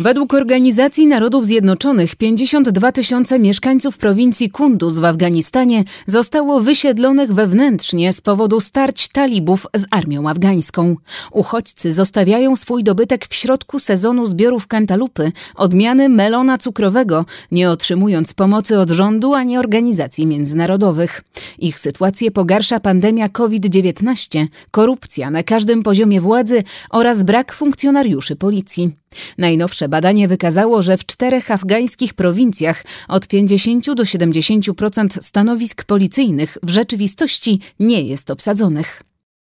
Według Organizacji Narodów Zjednoczonych 52 tysiące mieszkańców prowincji Kunduz w Afganistanie zostało wysiedlonych wewnętrznie z powodu starć talibów z armią afgańską. Uchodźcy zostawiają swój dobytek w środku sezonu zbiorów kantalupy, odmiany melona cukrowego, nie otrzymując pomocy od rządu ani organizacji międzynarodowych. Ich sytuację pogarsza pandemia COVID-19, korupcja na każdym poziomie władzy oraz brak funkcjonariuszy policji. Najnowsze badanie wykazało, że w czterech afgańskich prowincjach od 50 do 70% stanowisk policyjnych w rzeczywistości nie jest obsadzonych.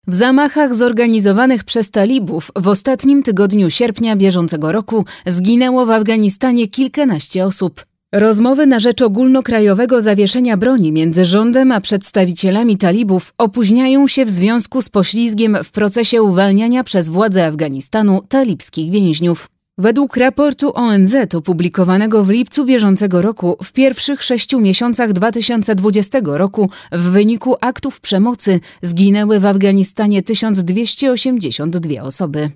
W zamachach zorganizowanych przez talibów w ostatnim tygodniu sierpnia bieżącego roku zginęło w Afganistanie kilkanaście osób. Rozmowy na rzecz ogólnokrajowego zawieszenia broni między rządem a przedstawicielami talibów opóźniają się w związku z poślizgiem w procesie uwalniania przez władze Afganistanu talibskich więźniów. Według raportu ONZ opublikowanego w lipcu bieżącego roku, w pierwszych sześciu miesiącach 2020 roku w wyniku aktów przemocy zginęły w Afganistanie 1282 osoby.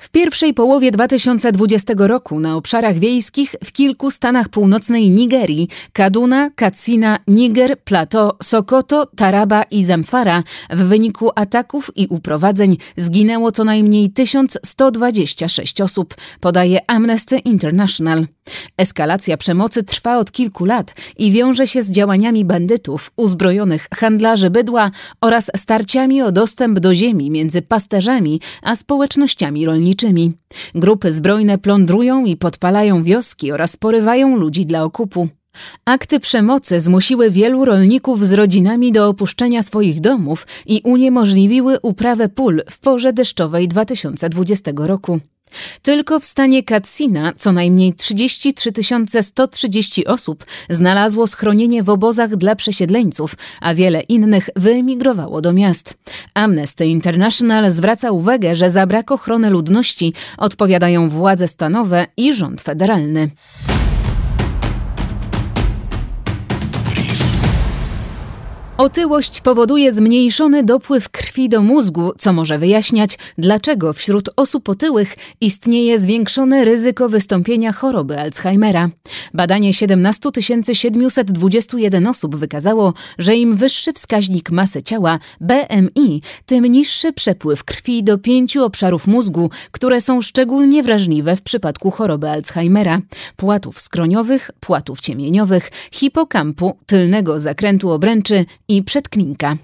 W pierwszej połowie 2020 roku na obszarach wiejskich w kilku stanach północnej Nigerii Kaduna, Katsina, Niger, Plateau, Sokoto, Taraba i Zamfara w wyniku ataków i uprowadzeń zginęło co najmniej 1126 osób, podaje Amnesty International. Eskalacja przemocy trwa od kilku lat i wiąże się z działaniami bandytów, uzbrojonych handlarzy bydła oraz starciami o dostęp do ziemi między pasterzami a społecznościami rolniczymi. Grupy zbrojne plądrują i podpalają wioski oraz porywają ludzi dla okupu. Akty przemocy zmusiły wielu rolników z rodzinami do opuszczenia swoich domów i uniemożliwiły uprawę pól w porze deszczowej 2020 roku. Tylko w stanie Katsina co najmniej 33 130 osób znalazło schronienie w obozach dla przesiedleńców, a wiele innych wyemigrowało do miast. Amnesty International zwraca uwagę, że za brak ochrony ludności odpowiadają władze stanowe i rząd federalny. Otyłość powoduje zmniejszony dopływ krwi do mózgu, co może wyjaśniać, dlaczego wśród osób otyłych istnieje zwiększone ryzyko wystąpienia choroby Alzheimera. Badanie 17 721 osób wykazało, że im wyższy wskaźnik masy ciała BMI, tym niższy przepływ krwi do pięciu obszarów mózgu, które są szczególnie wrażliwe w przypadku choroby Alzheimera: płatów skroniowych, płatów ciemieniowych, hipokampu, tylnego zakrętu obręczy i przedklinka.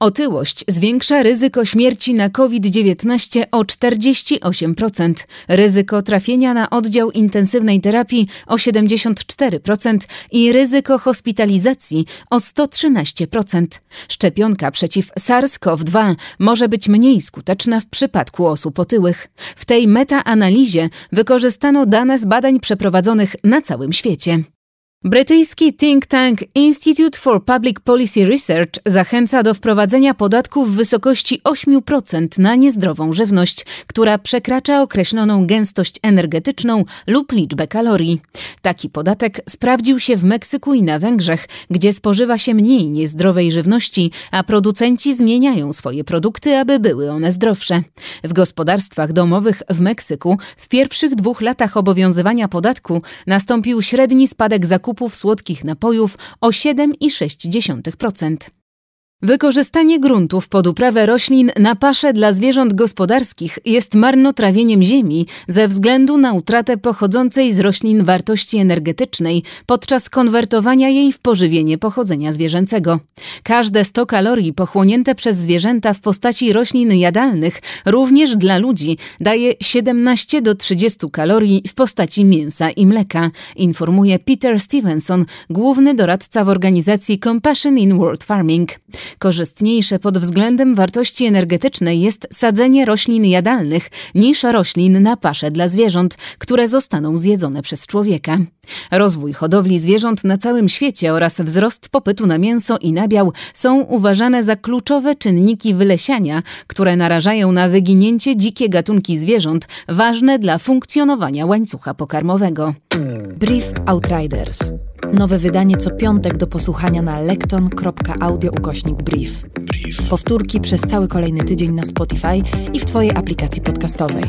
Otyłość zwiększa ryzyko śmierci na COVID-19 o 48%, ryzyko trafienia na oddział intensywnej terapii o 74% i ryzyko hospitalizacji o 113%. Szczepionka przeciw SARS-CoV-2 może być mniej skuteczna w przypadku osób otyłych. W tej metaanalizie wykorzystano dane z badań przeprowadzonych na całym świecie. Brytyjski think tank Institute for Public Policy Research zachęca do wprowadzenia podatku w wysokości 8% na niezdrową żywność, która przekracza określoną gęstość energetyczną lub liczbę kalorii. Taki podatek sprawdził się w Meksyku i na Węgrzech, gdzie spożywa się mniej niezdrowej żywności, a producenci zmieniają swoje produkty, aby były one zdrowsze. W gospodarstwach domowych w Meksyku w pierwszych dwóch latach obowiązywania podatku nastąpił średni spadek zakupów zakupów słodkich napojów o 7,6%. Wykorzystanie gruntów pod uprawę roślin na pasze dla zwierząt gospodarskich jest marnotrawieniem ziemi ze względu na utratę pochodzącej z roślin wartości energetycznej podczas konwertowania jej w pożywienie pochodzenia zwierzęcego. Każde 100 kalorii pochłonięte przez zwierzęta w postaci roślin jadalnych, również dla ludzi, daje 17 do 30 kalorii w postaci mięsa i mleka, informuje Peter Stevenson, główny doradca w organizacji Compassion in World Farming. Korzystniejsze pod względem wartości energetycznej jest sadzenie roślin jadalnych niż roślin na pasze dla zwierząt, które zostaną zjedzone przez człowieka. Rozwój hodowli zwierząt na całym świecie oraz wzrost popytu na mięso i nabiał są uważane za kluczowe czynniki wylesiania, które narażają na wyginięcie dzikie gatunki zwierząt ważne dla funkcjonowania łańcucha pokarmowego. Brief Outriders. Nowe wydanie co piątek do posłuchania na lekton.audio ukośnik brief. Powtórki przez cały kolejny tydzień na Spotify i w Twojej aplikacji podcastowej.